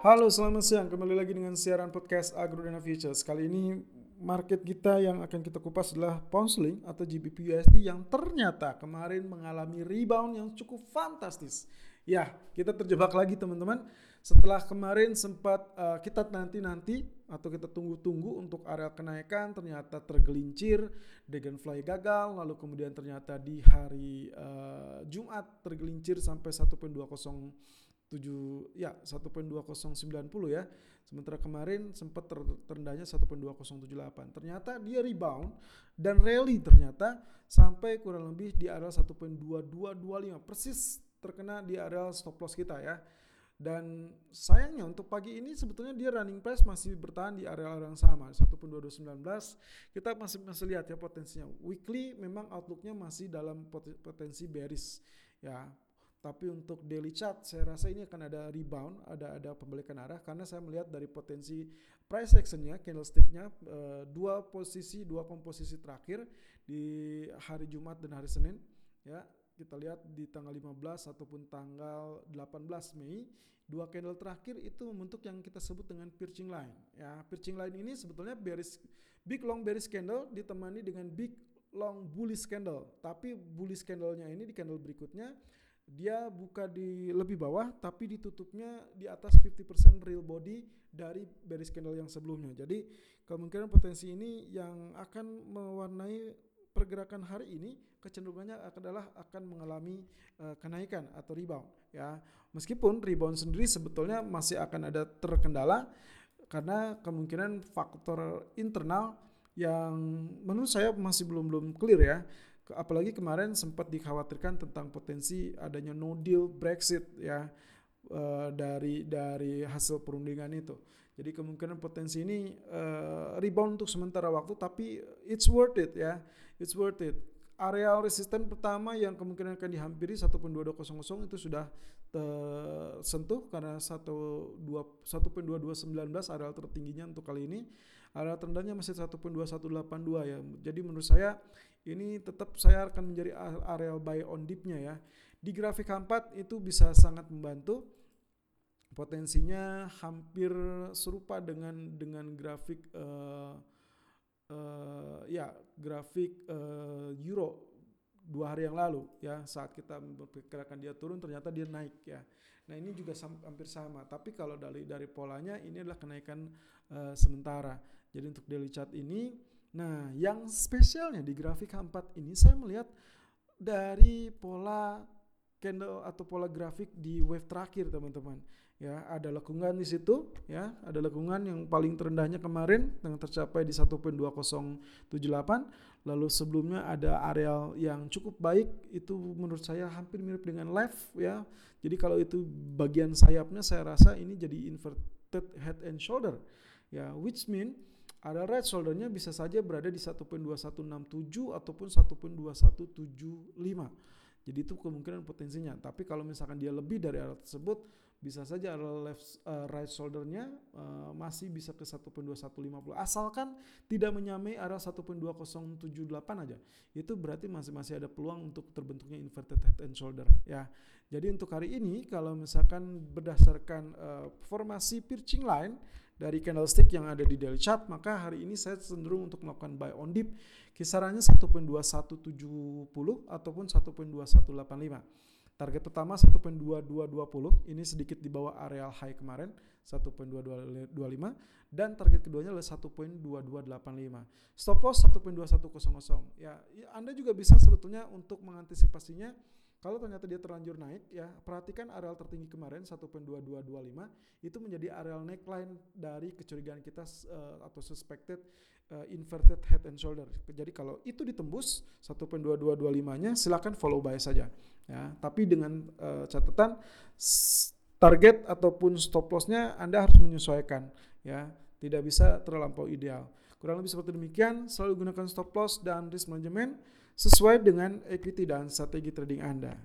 Halo, selamat siang. Kembali lagi dengan siaran podcast Agro Dana Futures. Kali ini market kita yang akan kita kupas adalah pound atau GBP USD yang ternyata kemarin mengalami rebound yang cukup fantastis. Ya, kita terjebak lagi teman-teman. Setelah kemarin sempat uh, kita nanti-nanti atau kita tunggu-tunggu untuk area kenaikan ternyata tergelincir, Dragonfly gagal, lalu kemudian ternyata di hari uh, Jumat tergelincir sampai 1.20 7 ya 1.2090 ya. Sementara kemarin sempat ter, terendahnya 1.2078. Ternyata dia rebound dan rally ternyata sampai kurang lebih di area 1.2225 persis terkena di area stop loss kita ya. Dan sayangnya untuk pagi ini sebetulnya dia running price masih bertahan di area yang sama 1.2219. Kita masih masih lihat ya potensinya. Weekly memang outlooknya masih dalam potensi bearish ya tapi untuk daily chart saya rasa ini akan ada rebound, ada ada pembalikan arah karena saya melihat dari potensi price actionnya, candlesticknya uh, dua posisi, dua komposisi terakhir di hari Jumat dan hari Senin ya. Kita lihat di tanggal 15 ataupun tanggal 18 Mei dua candle terakhir itu membentuk yang kita sebut dengan piercing line ya. Piercing line ini sebetulnya bearish big long bearish candle ditemani dengan big long bullish candle. Tapi bullish candlenya ini di candle berikutnya dia buka di lebih bawah tapi ditutupnya di atas 50% real body dari bearish candle yang sebelumnya. Jadi kemungkinan potensi ini yang akan mewarnai pergerakan hari ini kecenderungannya adalah akan mengalami uh, kenaikan atau rebound ya. Meskipun rebound sendiri sebetulnya masih akan ada terkendala karena kemungkinan faktor internal yang menurut saya masih belum belum clear ya apalagi kemarin sempat dikhawatirkan tentang potensi adanya no deal Brexit ya uh, dari dari hasil perundingan itu. Jadi kemungkinan potensi ini uh, rebound untuk sementara waktu tapi it's worth it ya. It's worth it. Area resisten pertama yang kemungkinan akan dihampiri 1.2200 itu sudah tersentuh karena 1.2219 area tertingginya untuk kali ini. Area terendahnya masih 1.2182 ya. Jadi menurut saya ini tetap saya akan menjadi area buy on dip-nya ya. Di grafik H4 itu bisa sangat membantu. Potensinya hampir serupa dengan dengan grafik uh, uh, ya grafik uh, euro dua hari yang lalu ya saat kita memperkirakan dia turun ternyata dia naik ya. Nah ini juga hampir sama. Tapi kalau dari dari polanya ini adalah kenaikan uh, sementara. Jadi untuk daily chart ini Nah, yang spesialnya di grafik H4 ini saya melihat dari pola candle atau pola grafik di wave terakhir, teman-teman. Ya, ada lekungan di situ, ya, ada lekungan yang paling terendahnya kemarin yang tercapai di 1.2078. Lalu sebelumnya ada areal yang cukup baik itu menurut saya hampir mirip dengan left ya. Jadi kalau itu bagian sayapnya saya rasa ini jadi inverted head and shoulder. Ya, which mean ada right shouldernya bisa saja berada di 1.2167 ataupun 1.2175. Jadi itu kemungkinan potensinya. Tapi kalau misalkan dia lebih dari area tersebut, bisa saja left uh, right shouldernya uh, masih bisa ke 1.2150. Asalkan tidak menyamai area 1.2078 aja. Itu berarti masih masih ada peluang untuk terbentuknya inverted head and shoulder ya. Jadi untuk hari ini kalau misalkan berdasarkan uh, formasi pitching line dari candlestick yang ada di daily chart, maka hari ini saya cenderung untuk melakukan buy on dip kisarannya 1.2170 ataupun 1.2185. Target pertama 1.2220, ini sedikit di bawah areal high kemarin 1.2225 dan target keduanya adalah 1.2285. Stop loss 1.2100. Ya, ya, Anda juga bisa sebetulnya untuk mengantisipasinya kalau ternyata dia terlanjur naik, ya perhatikan areal tertinggi kemarin 1.2225 itu menjadi areal neckline dari kecurigaan kita uh, atau suspected uh, inverted head and shoulder. Jadi kalau itu ditembus 1.2225-nya silakan follow buy saja. Ya, tapi dengan uh, catatan target ataupun stop loss-nya Anda harus menyesuaikan ya, tidak bisa terlampau ideal. Kurang lebih seperti demikian, selalu gunakan stop loss dan risk management sesuai dengan equity dan strategi trading Anda.